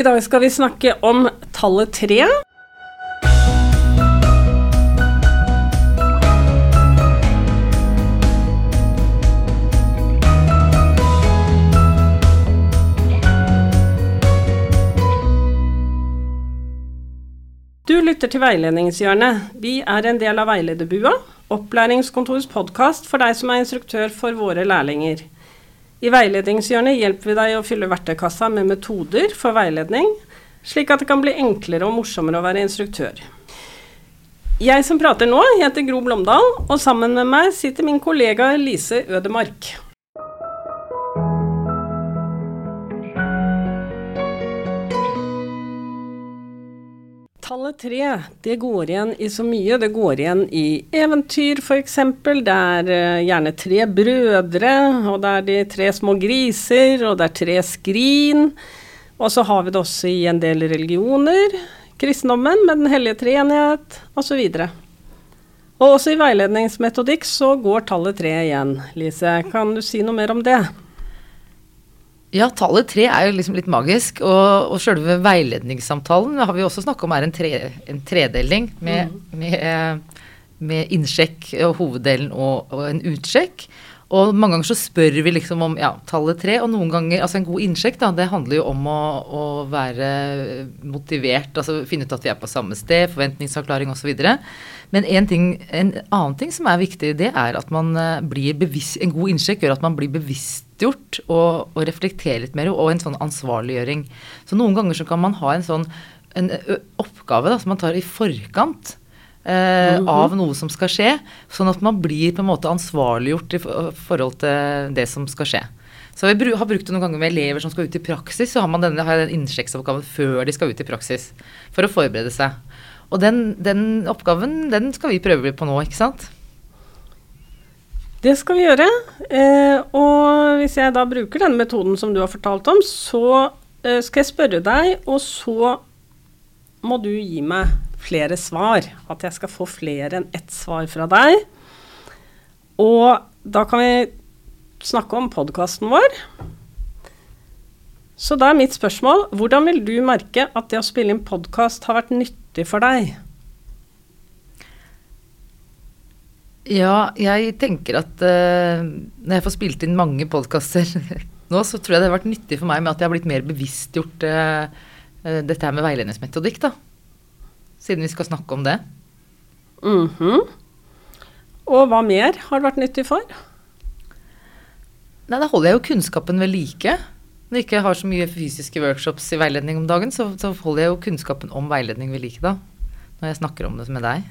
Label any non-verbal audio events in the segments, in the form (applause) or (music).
I dag skal vi snakke om tallet tre. Du lytter til Veiledningshjørnet. Vi er en del av Veilederbua, opplæringskontorets podkast for deg som er instruktør for våre lærlinger. I Veiledningshjørnet hjelper vi deg å fylle verktøykassa med metoder for veiledning, slik at det kan bli enklere og morsommere å være instruktør. Jeg som prater nå, heter Gro Blomdal, og sammen med meg sitter min kollega Lise Ødemark. Tallet tre, det går igjen i så mye. Det går igjen i eventyr, f.eks. Det er uh, gjerne tre brødre, og det er de tre små griser, og det er tre skrin. Og så har vi det også i en del religioner. Kristendommen med Den hellige treenighet, osv. Og også i veiledningsmetodikk så går tallet tre igjen. Lise, kan du si noe mer om det? Ja, tallet tre er jo liksom litt magisk. Og, og selve veiledningssamtalen har vi også snakka om er en, tre, en tredeling med, mm. med, med, innsjekk og hoveddelen og, og, en utsjekk. Og mange ganger så spør vi liksom om ja, tallet tre, og noen ganger Altså en god innsjekk, da, det handler jo om å, å være motivert, altså finne ut at vi er på samme sted, forventningsavklaring osv. Men en, ting, en annen ting som er viktig, det er at man eh, blir bevisst En god innsjekk gjør at man blir bevisstgjort og, og reflektere litt mer, og en sånn ansvarliggjøring. Så noen ganger så kan man ha en sånn en oppgave da, som man tar i forkant eh, mm -hmm. av noe som skal skje. Sånn at man blir på en måte ansvarliggjort i forhold til det som skal skje. Så vi har brukt det noen ganger med elever som skal ut i praksis. Så har man denne, har den innsjekksoppgaven før de skal ut i praksis. For å forberede seg. Og den, den oppgaven den skal vi prøve på nå, ikke sant? Det skal vi gjøre. Eh, og hvis jeg da bruker den metoden som du har fortalt om, så eh, skal jeg spørre deg, og så må du gi meg flere svar. At jeg skal få flere enn ett svar fra deg. Og da kan vi snakke om podkasten vår. Så da er mitt spørsmål hvordan vil du merke at det å spille inn podkast har vært nyttig for deg? Ja, jeg tenker at uh, når jeg får spilt inn mange podkaster (laughs) nå, så tror jeg det har vært nyttig for meg med at jeg har blitt mer bevisstgjort uh, uh, dette her med veiledningsmetodikk, da siden vi skal snakke om det. Mm -hmm. Og hva mer har det vært nyttig for? Nei, Da holder jeg jo kunnskapen ved like. Når jeg ikke har så mye fysiske workshops i veiledning om dagen, så, så holder jeg jo kunnskapen om veiledning ved like da. Når jeg snakker om det med deg.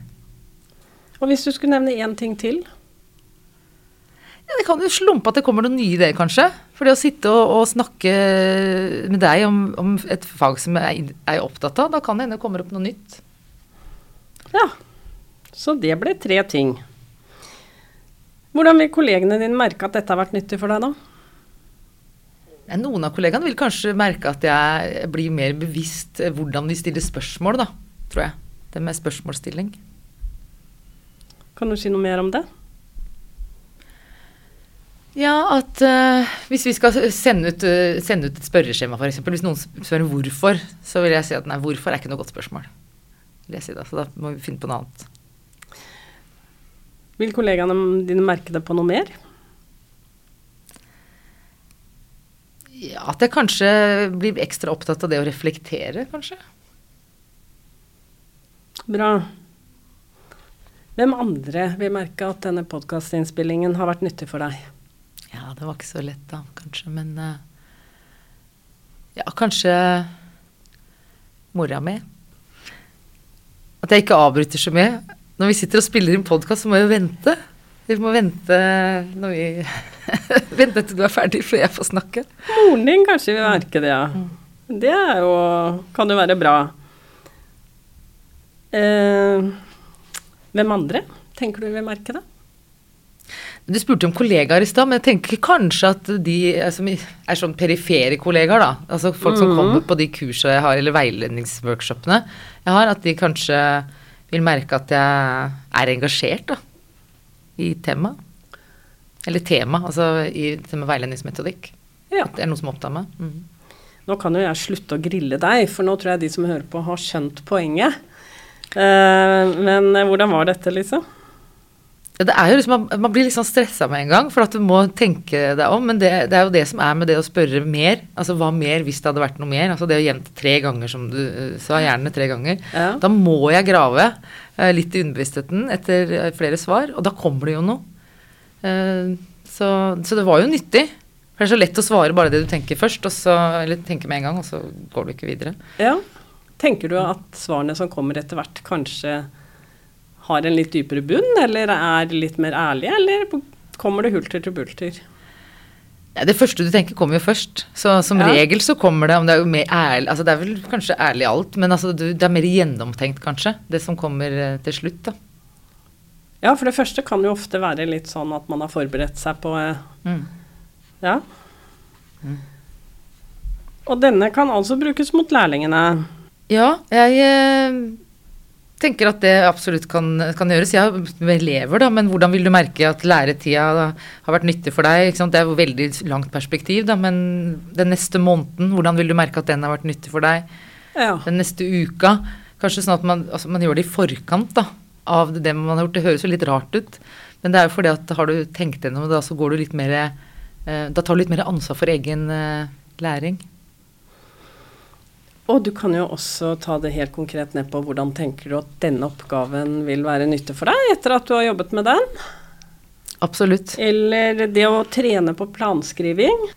Og hvis du skulle nevne én ting til? Ja, det kan jo slumpe at det kommer noen nye ideer, kanskje. For det å sitte og, og snakke med deg om, om, et fag som jeg er opptatt av, da kan det hende det kommer opp noe nytt. Ja, så det ble tre ting. Hvordan vil kollegene dine merke at dette har vært nyttig for deg, da? Noen av kollegaene vil kanskje merke at jeg blir mer bevisst hvordan de stiller spørsmål, da, tror jeg. Det med spørsmålsstilling. Kan du si noe mer om det? Ja, at uh, hvis vi skal sende ut, uh, sende ut et spørreskjema, f.eks. Hvis noen spør hvorfor, så vil jeg si at nei, hvorfor er ikke noe godt spørsmål Vil jeg si da, Så da må vi finne på noe annet. Vil kollegaene dine merke det på noe mer? Ja, at jeg kanskje blir ekstra opptatt av det å reflektere, kanskje. Bra. Hvem andre vil merke at denne podkastinnspillingen har vært nyttig for deg? Ja, det var ikke så lett da, kanskje, men uh, Ja, kanskje mora mi. At jeg ikke avbryter så mye. Når vi sitter og spiller inn podkast, så må vi vente. Vi må vente når vi (laughs) Vente til du er ferdig før jeg får snakke. Moren din kanskje vil merke det, ja. Det er jo Kan jo være bra. Eh, hvem andre tenker du vil merke det? Du spurte om kollegaer i stad, men jeg tenker kanskje at de som er sånn perifere kollegaer, da. Altså folk som mm. kommer på de kursene jeg har, eller veiledningsworkshopene jeg har, at de kanskje vil merke at jeg er engasjert, da. I temaet. Eller tema, altså i med veiledningsmetodikk. Ja. At det er noe som opptar meg. Mm. Nå kan jo jeg slutte å grille deg, for nå tror jeg de som hører på, har skjønt poenget. Eh, men eh, hvordan var dette, liksom? Det er jo liksom, man, blir liksom sånn stressa med en gang, for at du må tenke deg om. Men det, det, er jo det som er med det å spørre mer. Altså hva mer hvis det hadde vært noe mer? Altså det å gjenta tre ganger, som du uh, sa, gjerne tre ganger. Ja. Da må jeg grave litt i underbevisstheten etter flere svar, og da kommer det jo noe. Så, så det var jo nyttig. For det er så lett å svare bare det du tenker først, og så, eller tenker med en gang, og så går du ikke videre. Ja. Tenker du at svarene som kommer etter hvert, kanskje har en litt dypere bunn, eller er litt mer ærlige, eller kommer det hulter til bulter? Ja, det første du tenker, kommer jo først. Så som Ja. regel så kommer det om det er jo mer ærlig Altså det er vel kanskje ærlig alt, men altså det er mer gjennomtenkt, kanskje, det som kommer eh, til slutt, da. Ja, for det første kan jo ofte være litt sånn at man har forberedt seg på eh, Mm. Ja. Mm. Og denne kan altså brukes mot lærlingene. Ja, jeg eh, tenker at det absolutt kan, kan gjøres. Jeg har elever, da, men hvordan vil du merke at læretida da, har vært nyttig for deg? Det er jo veldig langt perspektiv, da, men den neste måneden, hvordan vil du merke at den har vært nyttig for deg? Ja. Den neste uka? Kanskje sånn at man, altså, man gjør det i forkant da, av det man har gjort. Det høres jo litt rart ut, men det er jo fordi at har du tenkt gjennom det, så går du litt mer eh, Da tar du litt mer ansvar for egen eh, læring. Og du kan jo også ta det helt konkret ned på hvordan tenker du at denne oppgaven vil være nyttig for deg etter at du har jobbet med den? Absolutt. Eller det å trene på planskriving.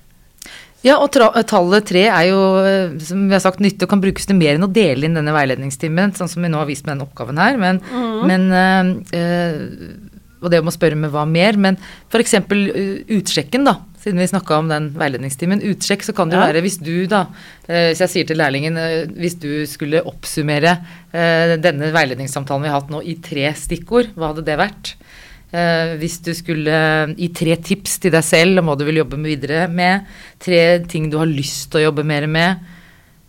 Ja, og tallet tre er jo, eh, som vi har sagt, nyttig og kan brukes til mer enn å dele inn denne veiledningstimen, sånn som vi nå har vist med denne oppgaven her. Men, men øh, Og det om å spørre med hva mer. Men f.eks. Utsjekken, da. Siden vi snakka om den veiledningstimen. Utsjekk, så kan det jo Ja. være hvis du, da eh, Hvis jeg sier til lærlingen eh, Hvis du skulle oppsummere eh, denne veiledningssamtalen vi har hatt nå i tre stikkord, hva hadde det vært? Hvis du skulle gi tre tips til deg selv om hva du vil jobbe med videre med, tre ting du har lyst til å jobbe mer med.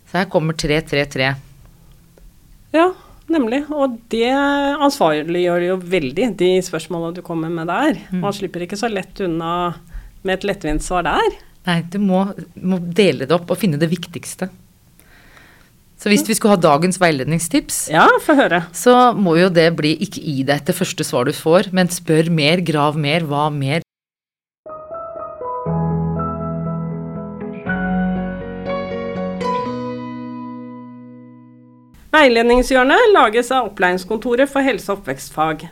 Så her kommer tre, tre, tre. Ja, nemlig. Og det ansvarliggjør jo veldig de spørsmålene du kommer med der. Man slipper ikke så lett unna med et lettvint svar der. Nei, du må, må dele det opp og finne det viktigste. Så hvis vi skulle ha dagens veiledningstips, Ja, så må jo det bli ikke gi deg etter første svar du får, men spør mer, grav mer, hva mer? Veiledningshjørnet lages av Opplæringskontoret for helse- og oppvekstfag.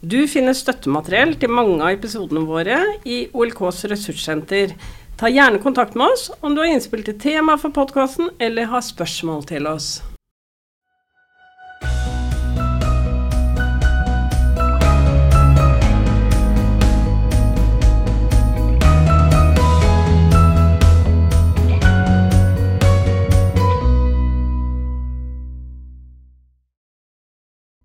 Du finner støttemateriell til mange av episodene våre i OLKs ressurssenter. Ta gjerne kontakt med oss om du har innspill til tema for podkasten eller har spørsmål til oss.